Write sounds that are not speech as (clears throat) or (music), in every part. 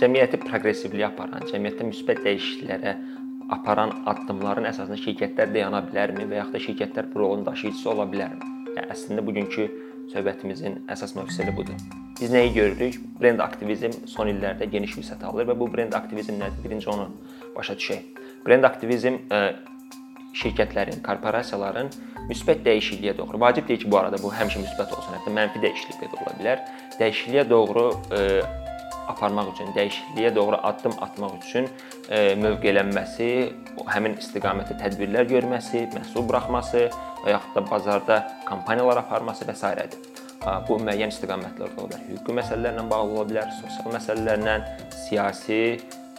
cəmiyyəti proqressivliyə aparan, cəmiyyətdə müsbət dəyişikliklərə aparan addımların əsasında şirkətlər dayana bilərmi və yaxud da şirkətlər bu rolun daşıyıcısı ola bilərmi? Yəni əslində bugünkü söhbətimizin əsas mövzusu budur. Biz nəyi görürük? Brend aktivizm son illərdə geniş vüsət alır və bu brend aktivizm nədir? Birinci onu başa düşək. Brend aktivizm ə, şirkətlərin, korporasiyaların müsbət dəyişikliyə doğru. Vacib deyil ki, bu arada bu həmişə müsbət olsun, hətta mənfi dəyişiklik də ola bilər. Dəyişikliyə doğru ə, aparmaq üçün, dəyişikliyə doğru addım atmaq üçün ə, mövqelənməsi, həmin istiqamətdə tədbirlər görməsi, məhsul buraxması və yaxud da bazarda kampaniyalar aparması və s. Bu müəyyən istiqamətlər ola bilər. Hüquqi məsələlərlə bağlı ola bilər, sosial məsələlərlə, siyasi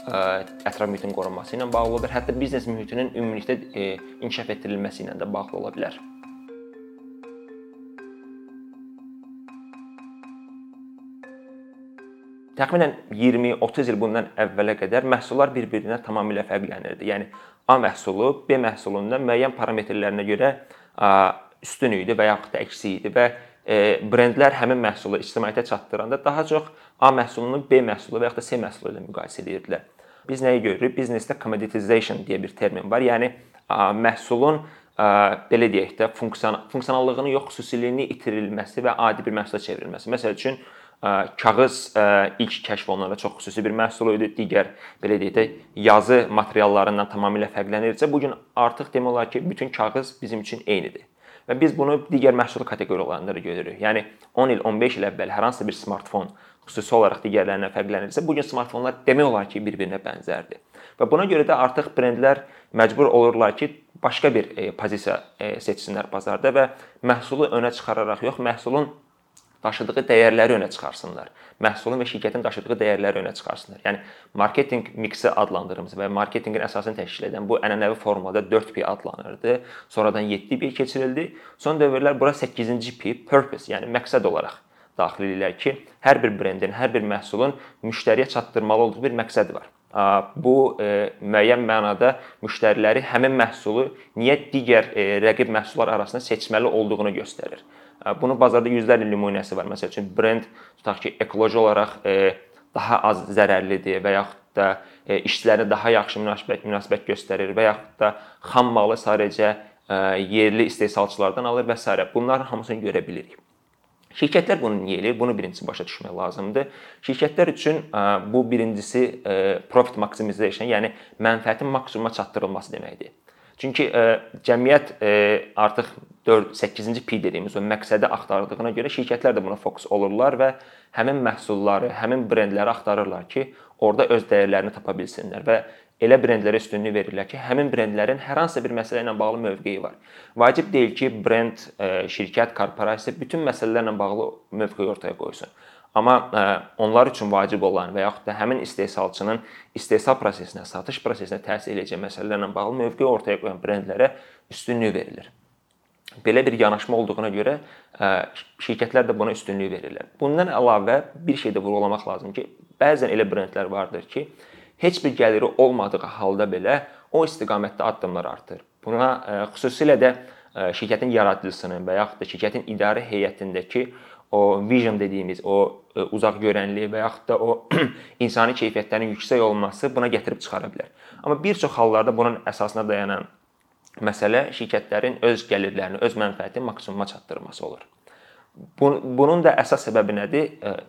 ətraf mühitin qorunması ilə bağlı ola bilər, hətta biznes mühitinin ümumilikdə e, inkişaf etdirilməsi ilə də bağlı ola bilər. Təxminən 20-30 il bundan əvvələ qədər məhsullar bir-birindən tamamilə fərqlənirdi. Yəni A məhsulu B məhsulundan müəyyən parametrlərinə görə üstün idi və yaxud da əksi idi və e, brendlər həmin məhsulu ictimaiyyətə çatdıranda daha çox A məhsulunu B məhsulu və yaxud da C məhsulu ilə müqayisə edirdilər. Biz nəyi görürük? Biznesdə commoditization deyə bir termin var. Yəni məhsulun belə deyək də funksion funksionallığını yox, xüsusiliyini itirilməsi və adi bir məhsula çevrilməsi. Məsəl üçün kağız ilk kəşf olunanda çox xüsusi bir məhsul idi. Digər belə deyək də yazı materiallarından tamamilə fərqlənirsə, bu gün artıq demək olar ki, bütün kağız bizim üçün eynidir. Və biz bunu digər məhsul kateqoriyalarında da görürük. Yəni 10 il, 15 il əvvəl hər hansı bir smartfon xüsusi olaraq digərlərindən fərqlənirsə, bu gün smartfonlar demək olar ki, bir-birinə bənzərdir. Və buna görə də artıq brendlər məcbur olurlar ki, başqa bir e, pozisiya e, seçsinlər bazarda və məhsulu önə çıxararaq yox, məhsulun daşıdığı dəyərləri önə çıxarsınlar. Məhsulun və şirkətin daşıdığı dəyərləri önə çıxarsınlar. Yəni marketinq miksi adlandırdığımız və marketinqin əsasını təşkil edən bu ənənəvi formada 4P adlanırdı. Sonradan 7P keçirildi. Son dövrlər bura 8-ci P, purpose, yəni məqsəd olaraq daxil edirlər ki, hər bir brendin, hər bir məhsulun müştəriyə çatdırmalı olduğu bir məqsədi var. Bu e, müəyyən mənada müştəriləri həmin məhsulu niyə digər e, rəqib məhsullar arasında seçməli olduğunu göstərir. Bunun bazarda yüzlərlə nümunəsi var. Məsəl üçün brend tutaq ki, ekoloji olaraq e, daha az zərərlidir və yaxud da işçilərinə daha yaxşı münasibət münasibət göstərir və yaxud da xam malı sadəcə yerli istehsalçılardan alır və s. Bunların hamısını görə bilirik. Şirkətlər bunu niyə eləyir? Bunu birincisi başa düşmək lazımdır. Şirkətlər üçün bu birincisi profit maximization, yəni mənfəətin maksimuma çatdırılması deməkdir. Çünki cəmiyyət artıq 4 8-ci P dediyimiz o məqsədi axtardığına görə şirkətlər də buna fokus olurlar və həmin məhsulları, həmin brendləri axtarırlar ki, orada öz dəyərlərini tapa bilsinlər və elə brendlərə üstünlük verirlər ki, həmin brendlərin hər hansı bir məsələ ilə bağlı mövqeyi var. Vacib deyil ki, brend, e, şirkət, korporasiya bütün məsələlərlə bağlı mövqeyi ortaya qoysun. Amma ə, e, onlar üçün vacib olan və yaxud da həmin istehsalçının istehsal prosesinə, satış prosesinə təsir edəcək məsələlərlə bağlı mövqe ortaya qoyan brendlərə üstünlük verilir. Belə bir yanaşma olduğuna görə ə, e, şirkətlər də buna üstünlük verirlər. Bundan əlavə bir şey də vurğulamaq lazım ki, bəzən elə brendlər vardır ki, heç bir gəliri olmadığı halda belə o istiqamətdə addımlar artır. Buna e, xüsusilə də e, şirkətin yaradıcısının və yaxud da şirkətin idarə heyətindəki o vision dediyimiz o e, uzaq görənliyi və yaxud da o (clears throat) insani keyfiyyətlərin yüksək olması buna gətirib çıxara bilər. Amma bir çox hallarda bunun əsasına dayanan məsələ şirkətlərin öz gəlirlərini, öz mənfəətini maksimuma çatdırması olur. Bunun da əsas səbəbi nədir?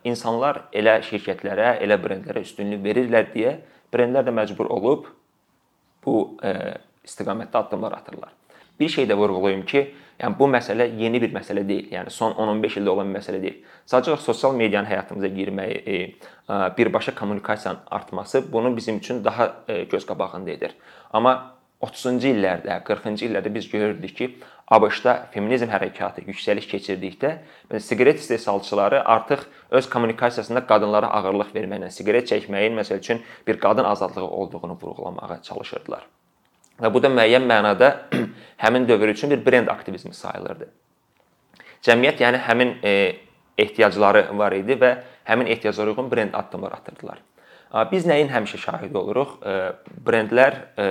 İnsanlar elə şirkətlərə, elə brendlərə üstünlük verirlər deyə brendlər də məcbur olub bu e, istiqamətdə addımlar atırlar. Bir şey də vurğulayım ki, yəni bu məsələ yeni bir məsələ deyil. Yəni son 10-15 ildə olan bir məsələ deyil. Sadəcə sosial medianın həyatımıza girməyi, e, e, birbaşa kommunikasiyanın artması bunu bizim üçün daha e, göz qabağında edir. Amma 30-cu illərdə, 40-cı illərdə biz görürdük ki, ABŞ-da feminizm hərəkatı yüksəliş keçirdikdə siqaret istehsalçıları artıq öz kommunikasiyasında qadınlara ağırlıq verməklə siqaret çəkməyin məsəl üçün bir qadın azadlığı olduğunu vurğulamağa çalışırdılar. Və bu da müəyyən mənada (clears throat) həmin dövr üçün bir brend aktivizmi sayılırdı. Cəmiyyət yəni həmin e, ehtiyacları var idi və həmin ehtiyaclara uyğun brend addımlar atırdılar. Biz nəyin həmişə şahidi oluruq? E, brendlər e,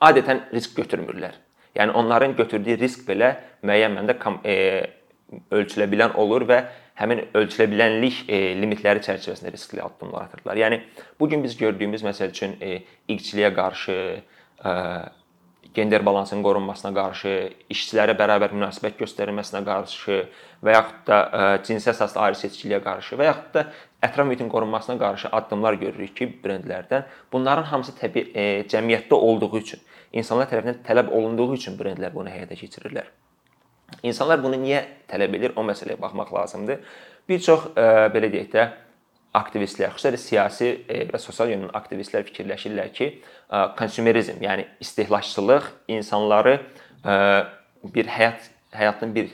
adətən risk götürmürlər. Yəni onların götürdüyü risk belə müəyyən məndə ölçülə bilən olur və həmin ölçülə bilənlik limitləri çərçivəsində riskli addımlar atırdılar. Yəni bu gün biz gördüyümüz məsəl üçün irqçiliyə qarşı, gender balansının qorunmasına qarşı, işçilərə bərabər münasibət göstərilməsinə qarşı və yaxud da cinsi əsaslı ayrı-seçkiliyə qarşı və yaxud da ətraf mühitin qorunmasına qarşı addımlar görürük ki, brendlərdən. Bunların hamısı təbii e, cəmiyyətdə olduğu üçün, insanlar tərəfindən tələb olunduğu üçün brendlər bunu həyata keçirirlər. İnsanlar bunu niyə tələb edir? O məsələyə baxmaq lazımdır. Bir çox ə, belə deyək də aktivistlər, xüsusilə siyasi e, və sosial yönlü aktivistlər fikirləşirlər ki, konsumerizm, yəni istehlakçılıq insanları bir həyat həyatın bir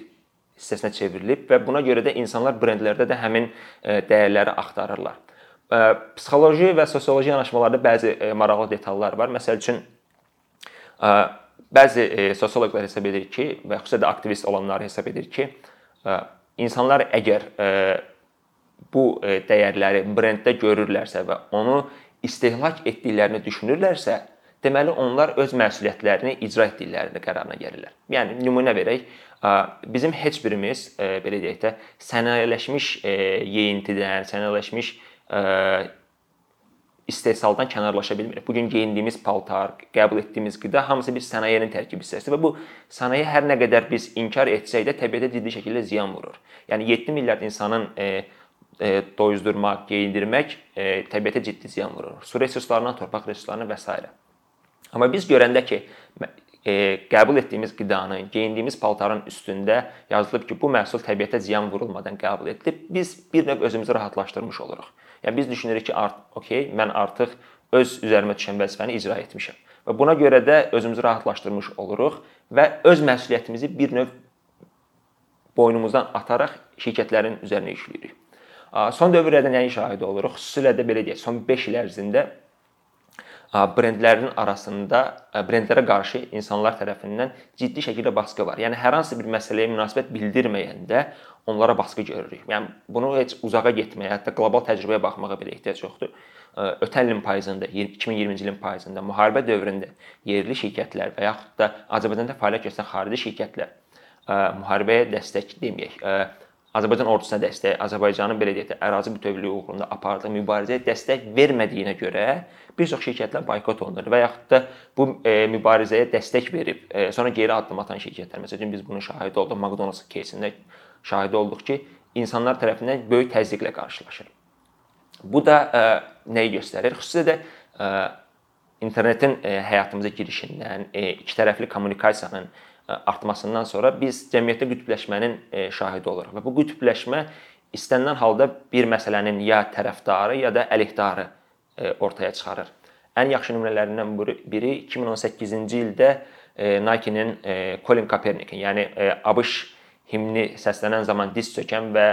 hissəsinə çevrilib və buna görə də insanlar brendlərdə də həmin dəyərləri axtarırlar. Psixoloji və sosioloji yanaşmalarda bəzi maraqlı detallar var. Məsəl üçün bəzi sosioloqlar hesab edir ki, və xüsusilə də aktivist olanlar hesab edir ki, insanlar əgər bu dəyərləri brenddə görürlərsə və onu istehlak etdiklərini düşünürlərsə, deməli onlar öz məsuliyyətlərini icra etdiklərini qərarına gəlirlər. Yəni nümunə verək, bizim heç birimiz belə deyək də sənayeləşmiş yeyintidən, sənayeləşmiş istehsaldan kənarlaşa bilmirik. Bu gün geyindiyimiz paltar, qəbul etdiyimiz qida hamısı bir sənayenin tərkib hissəsidir və bu sənaye hər nə qədər biz inkar etsək də təbiətə ciddi şəkildə ziyan vurur. Yəni 7 milyard insanın e, e, doyuzdurmaq, geyindirmək e, təbiətə ciddi ziyan vurur. Su resurslarına, torpaq resurslarına və s. Amma biz görəndə ki, e, qəbul etdiyimiz qidanın, geyindiyimiz paltarın üstündə yazılıb ki, bu məhsul təbiətə ziyan vurulmadan qəbul edilib, biz bir növ özümüzü rahatlaşdırmış oluruq. Yəni biz düşünürük ki, art, okey, mən artıq öz üzərimə düşən vəzifəni icra etmişəm. Və buna görə də özümüzü rahatlaşdırmış oluruq və öz məsuliyyətimizi bir növ boynumuzdan ataraq şirkətlərin üzərinə yükləyirik. Son dövrlərdə nəyə şahid oluruq? Xüsusilə də belə deyək, son 5 il ərzində brendlərin arasında brendlərə qarşı insanlar tərəfindən ciddi şəkildə baskı var. Yəni hər hansı bir məsələyə münasibət bildirməyəndə onlara baskı görürük. Yəni bunu heç uzağa getməyə, hətta qlobal təcrübəyə baxmağa belə ehtiyac yoxdur. Ötən ilin payızında, 2020-ci ilin payızında müharibə dövründə yerli şirkətlər və yaxud da Azərbaycanda fəaliyyət göstərən xarici şirkətlər müharibəyə dəstək deməyək, Azərbaycan ordusuna dəstək, Azərbaycanın belə deyək də ərazi bütövlüyü uğrunda apardığı mübarizəyə dəstək vermədiyinə görə bir çox şirkətlər boykot olunur və yaxud da bu e, mübarizəyə dəstək verib, e, sonra geri addım atan şirkətlər. Məsələn, biz bunun şahidi olduq McDonald's кейsində şahidi olduq ki, insanlar tərəfindən böyük təzyiqlə qarşılaşır. Bu da e, nəyi göstərir? Xüsusilə də e, internetin e, həyatımıza girişindən, e, iki tərəfli kommunikasiyanın artmasından sonra biz cəmiyyətdə qütbləşmənin şahidi oluruq və bu qütbləşmə istənilən halda bir məsələnin ya tərəfdarı, ya da əleyhdarı ortaya çıxarır. Ən yaxşı nümunələrindən biri 2018-ci ildə Nike-nin Colin Kaepernickin, yəni ABŞ himni səslənən zaman diz çökən və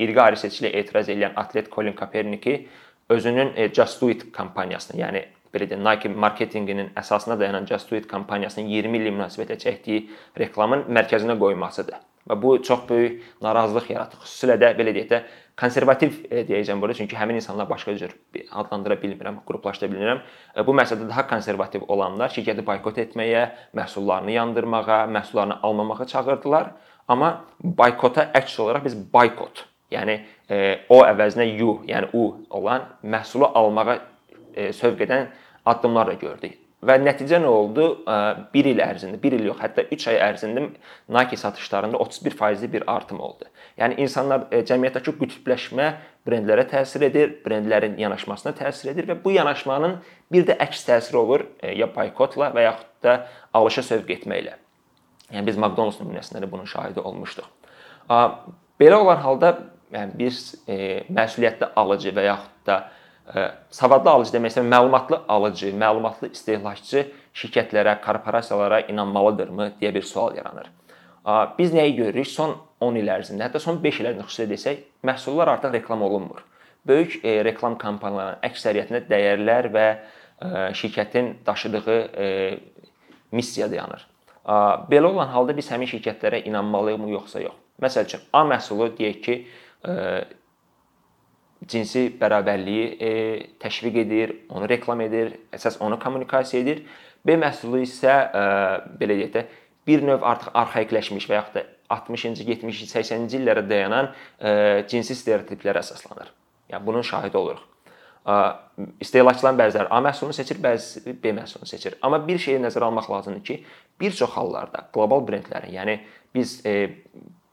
irqi ayrı seçkilə etiraz edən atlet Colin Kaepernicki özünün Just Do It kampaniyasını, yəni belə deyək, Nike marketinqinin əsasına dayanan Just Do It kampaniyasının 20 illik münasibətlə çəkdiyi reklamın mərkəzinə qoymasıdır. Və bu çox böyük narazılıq yaratdı. Xüsusilə də belə deyək də konservativ e, deyəcəm burada, çünki həmin insanlar başqa cür adlandıra bilmirəm, qruplaşdıra bilmirəm. E, bu məsələdə daha konservativ olanlar şirkəti boykot etməyə, məhsullarını yandırmağa, məhsullarını almamağa çağırdılar. Amma boykota əks olaraq biz boykot, yəni e, o əvəzinə you, yəni u olan məhsulu almağa sövq edən addımlar da gördük. Və nəticə nə oldu? 1 il ərzində, 1 il yox, hətta 3 ay ərzində Nike satışlarında 31%lik bir artım oldu. Yəni insanlar e, cəmiyyətdəki qütbləşmə brendlərə təsir edir, brendlərin yanaşmasına təsir edir və bu yanaşmanın bir də əks təsiri olur e, ya boykotla və yaxud da alışa sövq etməklə. Yəni biz McDonald's nümunəsində də bunun şahidi olmuşduq. Belə olan halda yəni biz məsuliyyətli alıcı və yaxud da savadlı alıcı demək istəyirəm, məlumatlı alıcı, məlumatlı istehlakçı şirkətlərə, korporasiyalara inanmalıdırmı deyə bir sual yaranır. Biz nəyi görürük? Son 10 il ərzində, hətta son 5 il ərzində xüsusilə desək, məhsullar artıq reklam olunmur. Böyük e, reklam kampaniyalarının əksəriyyətində dəyərlər və e, şirkətin daşıdığı e, missiya dayanır. Belə olan halda biz həmin şirkətlərə inanmalıyıq yoxsa yox? Məsəl üçün, A məhsulu deyək ki, cinsi bərabərliyi e, təşviq edir, onu reklam edir, əsas onu kommunikasiya edir. B məhsulu isə e, belə deyək də bir növ artıq arxaikləşmiş və yaxud da 60-cı, 70-ci, 80-ci illərə dayanan e, cinsi stereotiplərə əsaslanır. Yəni bunun şahidi oluruq. İstehlakçıların bəziləri A məhsulunu seçir, bəzisi B məhsulunu seçir. Amma bir şeyi nəzərə almaq lazımdır ki, bir çox hallarda qlobal brendlərin, yəni biz e,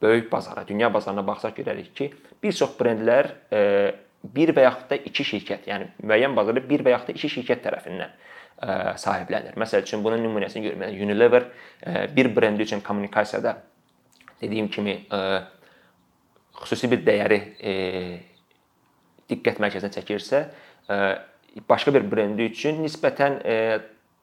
böyük bazara, dünya bazarına baxsaq görərik ki, bir çox brendlər e, bir və yaxud da iki şirkət, yəni müəyyən bazarda bir və yaxud da iki şirkət tərəfindən sahiblənir. Məsəl üçün bunun nümunəsini görmək. Unilever bir brendi üçün kommunikasiyada dediyim kimi xüsusi bir dəyəri diqqət mərkəzinə çəkirsə, başqa bir brendi üçün nisbətən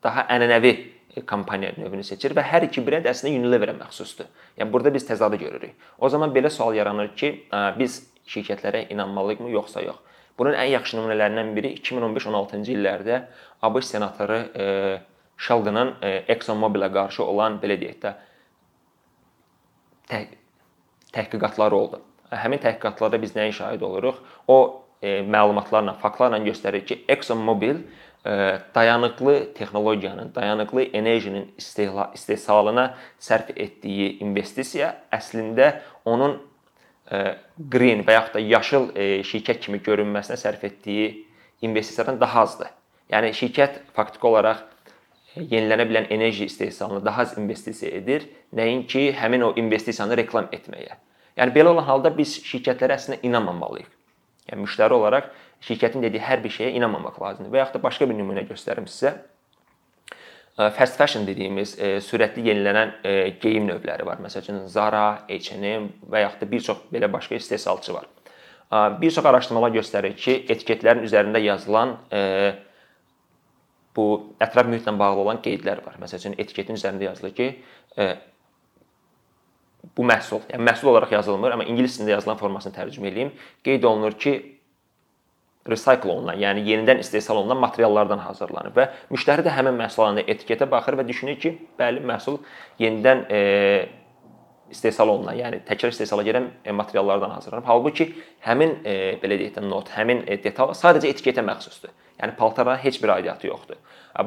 daha ənənəvi kampaniya növünü seçir və hər iki brend əslində Unilever-ə məxsusdur. Yəni burada biz təzadı görürük. O zaman belə sual yaranır ki, biz şirkətlərə inanmalıyıqmı yoxsa yox? Bunun ən yaxşı nümunələrindən biri 2015-16-cı illərdə ABŞ senatoru e, Sheldon'ın e, ExxonMobil-ə qarşı olan belə deyək də tə təhqiqatları oldu. Həmin təhqiqatlarda biz nəyə şahid oluruq? O e, məlumatlarla, faktlarla göstərir ki, ExxonMobil dayanıqlı texnologiyanın, dayanıqlı enerjinin istehsalına sərf etdiyi investisiya əslində onun green və yaxud da yaşıl şirkət kimi görünməsinə sərf etdiyi investisiyadan daha azdır. Yəni şirkət faktiki olaraq yenilənə bilən enerji istehsalına daha az investisiya edir, nəinki həmin o investisiyanı reklam etməyə. Yəni belə olan halda biz şirkətlərə əslində inanmamalıyıq. Yəni müştəri olaraq şirkətin dediyi hər bir şeyə inanmamaq lazımdır. Və yaxud da başqa bir nümunə göstərim sizə fast fashion dediyimiz e, sürətli yenilənən e, geyim növləri var. Məsələn, Zara, H&M və yaxud da bir çox belə başqa istehsalçı var. Bir çox araşdırmalar göstərir ki, etiketlərin üzərində yazılan e, bu ətraf mühitlə bağlı olan qeydlər var. Məsələn, etiketin üzərində yazılır ki, bu məhsul, yəni məhsul olaraq yazılmır, amma ingilis dilində yazılan formasını tərcümə edeyim. Qeyd olunur ki, recycle olunan, yəni yenidən istehsal olunan materiallardan hazırlanır və müştəri də həmin məhsul alanda etiketə baxır və düşünür ki, bəli, məhsul yenidən e, istehsal olunan, yəni təkrar istehsala gedən e, materiallardan hazırlanıb. Halbuki həmin e, belə deyək də not, həmin e, detal sadəcə etiketə məxsusdur. Yəni paltara heç bir aidiyyatı yoxdur.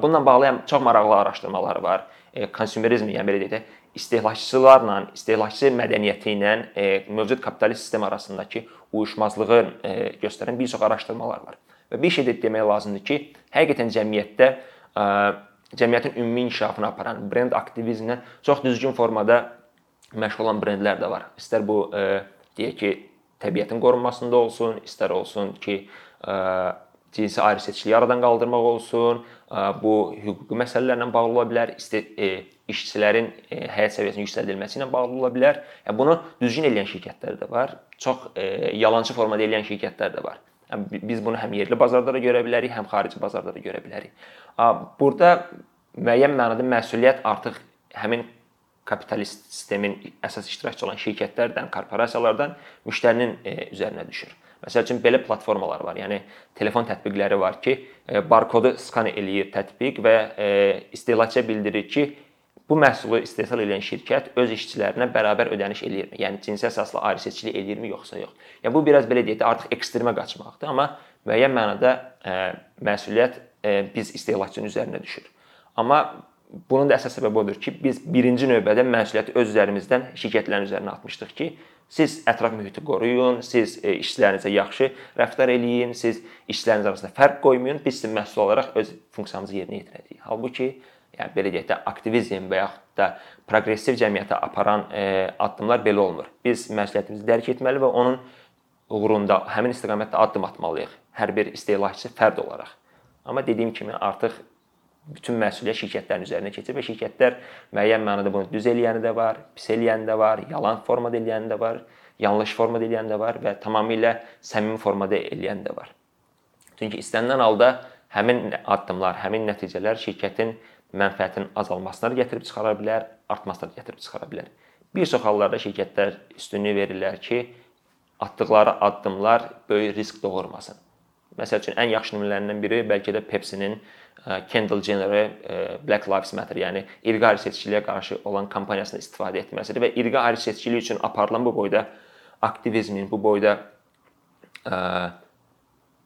Bununla bağlı çox maraqlı araşdırmalar var. E, konsumerizm, yəni belə deyək də istehlakçılarla, istehlakçı mədəniyyəti ilə e, mövcud kapitalist sistem arasındakı uyuşmazlığı e, göstərən bir çox araşdırmalar var. Və bir şey də demək lazımdır ki, həqiqətən cəmiyyətdə e, cəmiyyətin ümumi inkişafını aparan brend aktivizminə çox düzgün formada məşğul olan brendlər də var. İstər bu deyək ki, təbiətin qorunmasında olsun, istər olsun ki, cinsi ayrı-seçkiliyi aradan qaldırmaq olsun, bu hüquqi məsələlərlə bağlı ola bilər, e, işçilərin e, həyat səviyyəsinin yüksəldilməsi ilə bağlı ola bilər. Yəni bunu düzgün edən şirkətlər də var, çox e, yalançı formada edən şirkətlər də var. Yəni biz bunu həm yerli bazarda da görə bilərik, həm xarici bazarda da görə bilərik. Burada müəyyən mənada məsuliyyət artıq həmin kapitalist sistemin əsas iştirakçı olan şirkətlərdən, korporasiyalardan müştərinin üzərinə düşür. Məsəl üçün belə platformalar var. Yəni telefon tətbiqləri var ki, e, barkodu skan eləyir tətbiq və e, istehlakçıya bildirir ki, bu məhsulu istehsal edən şirkət öz işçilərinə bərabər ödəniş eləyirmi? Yəni cinsi əsaslı ayrı seçkilik eləyirmi yoxsa yox? Yəni bu biraz belə deyək də artıq ekstremə qaçmaqdır, amma müəyyən mənada ə, e, məsuliyyət ə, biz istehlakçının üzərinə düşür. Amma bunun da əsas səbəbi odur ki, biz birinci növbədə məsuliyyəti öz üzərimizdən şirkətlərin üzərinə atmışdıq ki, Siz ətraf mühiti qoruyun, siz e, işçilərinizə yaxşı rəftar eləyin, siz işçiləriniz arasında fərq qoymayın. Biz sizin məhsul olaraq öz funksiyamızı yerinə yetirəcəyik. Halbuki, yəni belə deyək də aktivizm və yaxud da proqressiv cəmiyyətə aparan e, addımlar belə olmur. Biz məsuliyyətimizi dərk etməli və onun uğrunda həmin istiqamətdə addım atmalıyıq. Hər bir istehlakçı fərd olaraq. Amma dediyim kimi artıq bütün məsuliyyət şirkətlərin üzərinə keçir və şirkətlər müəyyən mənada bunu düz eləyəni də var, pis eləyəni də var, yalan formada eləyəni də var, yanlış formada eləyəni də var və tamamilə səmimi formada eləyəni də var. Çünki istənilən halda həmin addımlar, həmin nəticələr şirkətin mənfəətinin azalmasına da gətirib çıxara bilər, artmasına da gətirib çıxara bilər. Bir çox hallarda şirkətlər üstünlük verirlər ki, atdıqları addımlar böyük risk doğurmasın. Məsəl üçün ən yaxşı nümunələrindən biri bəlkə də Pepsi-nin Kendall Jenner Black Lives Matter, yəni irqi ayrı seçkiliyə qarşı olan kampaniyasını istifadə etməsidir və irqi ayrı seçkiliyi üçün aparılan bu boyda aktivizmin, bu boyda ə,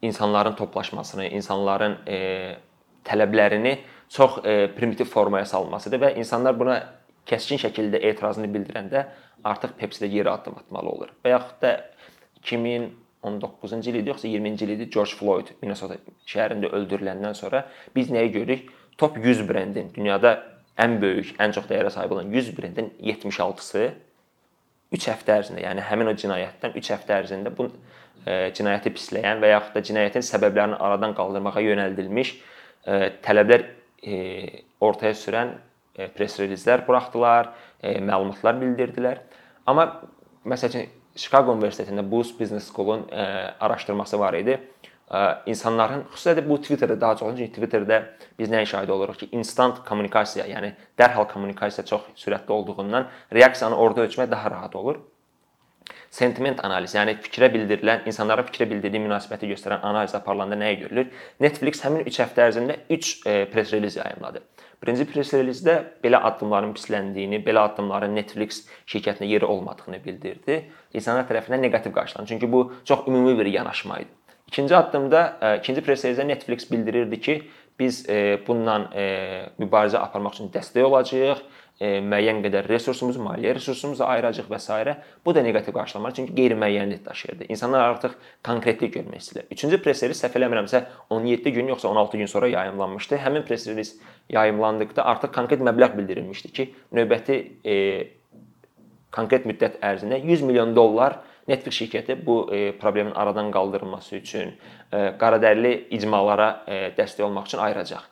insanların toplaşmasını, insanların tələblərini çox ə, primitiv formaya salmasıdır və insanlar buna kəskin şəkildə etirazını bildirəndə artıq Pepsi də geri addım atmalı olur. Və yaxud da 2019-cu il idi, yoxsa 20-ci il idi George Floyd Minnesota şəhərində öldürüləndən sonra biz nəyi görürük? Top 100 brendin dünyada ən böyük, ən çox dəyərə sahib olan 100 brendin 76-sı 3 həftə ərzində, yəni həmin o cinayətdən 3 həftə ərzində bu e, cinayəti pisləyən və yaxud da cinayətin səbəblərini aradan qaldırmağa yönəldilmiş e, tələblər e, ortaya sürən e, press relizlər buraxdılar, e, məlumatlar bildirdilər. Amma məsəl üçün Chicago Universitetində Boost Business School-un e, araşdırması var idi. E, insanların xüsusilə də bu Twitterdə daha çox, çünki Twitterdə biz nəyə şahid oluruq ki, instant kommunikasiya, yəni dərhal kommunikasiya çox sürətli olduğundan reaksiyanı orada ölçmək daha rahat olur. Sentiment analizi, yəni fikrə bildirilən, insanların fikrə bildirdiyi münasibəti göstərən analiz aparılanda nəyə görülür? Netflix həmin 3 həftə ərzində 3 e, press release yayımladı. Birinci press release-də belə addımların pisləndiyini, belə addımların Netflix şirkətinə yeri olmadığını bildirdi. İnsanlar tərəfindən neqativ qarşılandı. Çünki bu çox ümumi bir yanaşma idi. İkinci addımda, e, ikinci press release-də Netflix bildirirdi ki, biz e, bununla mübarizə aparmaq üçün dəstək olacağıq, müəyyən qədər resursumuz, maliyyə resursumuzu ayıracağıq və s. Bu da neqativ qarşılanmalı, çünki qeyri-müəyyənlik daşıyırdı. İnsanlar artıq konkretlik görmək istəyirlər. Üçüncü press release səhv eləmirəmsə 17 gün yoxsa 16 gün sonra yayımlanmışdı. Həmin press release yayımlandıqda artıq konkret məbləğ bildirilmişdi ki, növbəti e, konkret müddət ərzində 100 milyon dollar Netflix şirkəti bu e, problemin aradan qaldırılması üçün e, qaradərli icmalara e, dəstək olmaq üçün ayıracaq.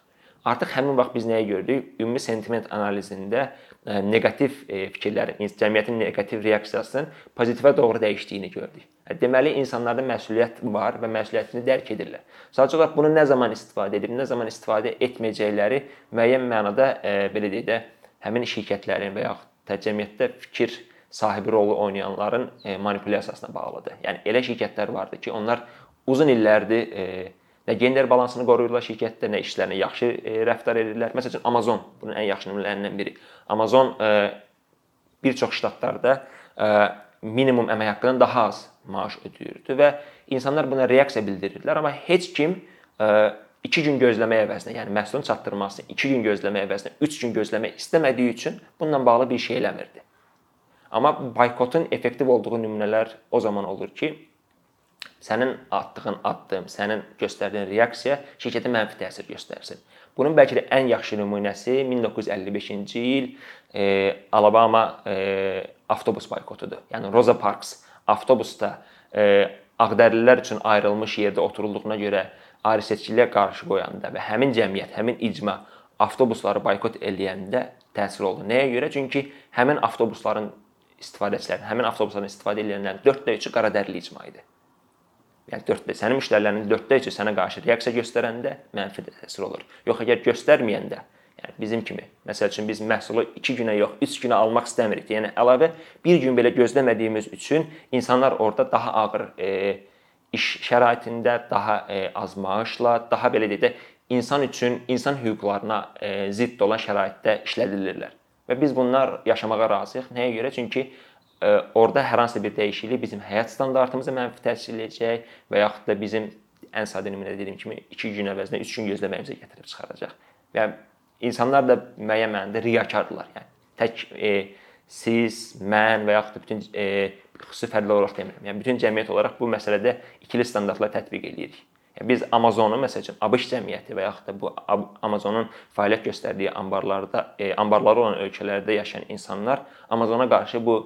Artıq həmin vaxt biz nəyi gördük? Ümumi sentiment analizində e, neqativ e, fikirlərin, cəmiyyətin neqativ reaksiyasının pozitivə doğru dəyişdiyini gördük. E, deməli insanlarda məsuliyyət var və məsuliyyətini dərk edirlər. Sadəcə olaraq bunu nə zaman istifadə edib, nə zaman istifadə etməyəcəkləri müəyyən mənada belə deyək də həmin şirkətlərin və yaxud cəmiyyətdə fikir sahibi rolu oynayanların manipulyasiyasına bağlıdır. Yəni elə şirkətlər vardır ki, onlar uzun illərdir Nə gender balansını qoruyurlar şirkətdə, nə işlərinə yaxşı e, rəftar edirlər. Məsələn, Amazon bunun ən yaxşı nümunələrindən biri. Amazon e, bir çox ştatlarda e, minimum əmək haqqından daha az maaş ödəyirdi və insanlar buna reaksiya bildirirdilər, amma heç kim 2 gün gözləmək əvəzinə, yəni məhsulun çatdırılmasını 2 gün gözləmək əvəzinə 3 gün gözləmək istəmədiyi üçün bununla bağlı bir şey eləmirdi. Amma boykotun effektiv olduğu nümunələr o zaman olur ki, sənin atdığın addım, sənin göstərdiyin reaksiya şirkətə mənfi təsir göstərsin. Bunun bəlkə də ən yaxşı nümunəsi 1955-ci il e, Alabama e, avtobus boykotudur. Yəni Rosa Parks avtobusda e, ağdərlilər üçün ayrılmış yerdə oturulduğuna görə ayrı-seçkiliyə qarşı qoyanda və həmin cəmiyyət, həmin icma avtobusları boykot eləyəndə təsir oldu. Nəyə görə? Çünki həmin avtobusların istifadəçilərin, həmin avtobuslardan istifadə edənlərin 4də 3-ü qaradərili icma idi. Yəni 4-də sənin müştərilərinin 4də 3-ü sənə qarşı reaksiya göstərəndə mənfi təsir olur. Yox əgər göstərməyəndə, yəni bizim kimi, məsəl üçün biz məhsulu 2 günə yox, 3 günə almaq istəmirik. Yəni əlavə 1 gün belə gözləmədiyimiz üçün insanlar orada daha ağır e, iş şəraitində, daha e, az maaşla, daha belə deyək də insan üçün, insan hüquqlarına e, zidd olan şəraitdə işlədilirlər. Və biz bunlar yaşamağa razıyıq. Nəyə görə? Çünki orada hər hansı bir dəyişiklik bizim həyat standartımıza mənfi təsir edəcək və yaxud da bizim ən sadə nümunədə dediyim kimi 2 gün əvəzinə 3 gün gözləməyimizə gətirib çıxaracaq. Və insanlar da müəyyən mənada riyakardırlar. Yəni tək e, siz, mən və yaxud da bütün e, xüsusi fərdlər olaraq demirəm. Yəni bütün cəmiyyət olaraq bu məsələdə ikili standartlar tətbiq eləyirik. Yəni biz Amazonu məsəl üçün ABŞ cəmiyyəti və yaxud da bu Amazonun fəaliyyət göstərdiyi anbarlarda, e, anbarları olan ölkələrdə yaşayan insanlar Amazona qarşı bu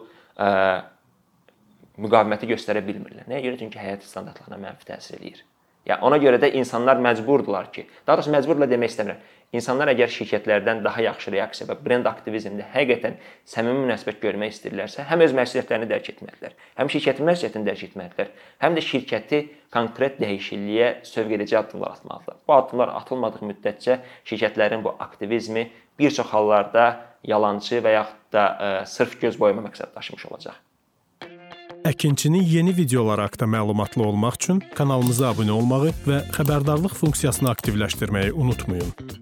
müqaviməti göstərə bilmirlər. Nəyə görə? Çünki həyat standartlarına mənfi təsir eləyir. Ya ona görə də insanlar məcburdular ki, daha doğrusu məcburla demək istəmirəm. İnsanlar əgər şirkətlərdən daha yaxşı reaksiya və brend aktivizmdə həqiqətən səmimi münasibət görmək istəyirlərsə, həm öz məsuliyyətlərini dərk etməlidirlər, həm şirkətin məsuliyyətini dərk etməlidirlər, həm də şirkəti konkret dəyişikliyə sövq edici addımlar atmalıdırlar. Bu addımlar atılmadığı müddətcə şirkətlərin bu aktivizmi bir çox hallarda yalançı və yaxud da ə, e, sırf göz boyama məqsəd daşımış olacaq. Əkinçinin yeni videolar haqqında məlumatlı olmaq üçün kanalımıza abunə olmağı və xəbərdarlıq funksiyasını aktivləşdirməyi unutmayın.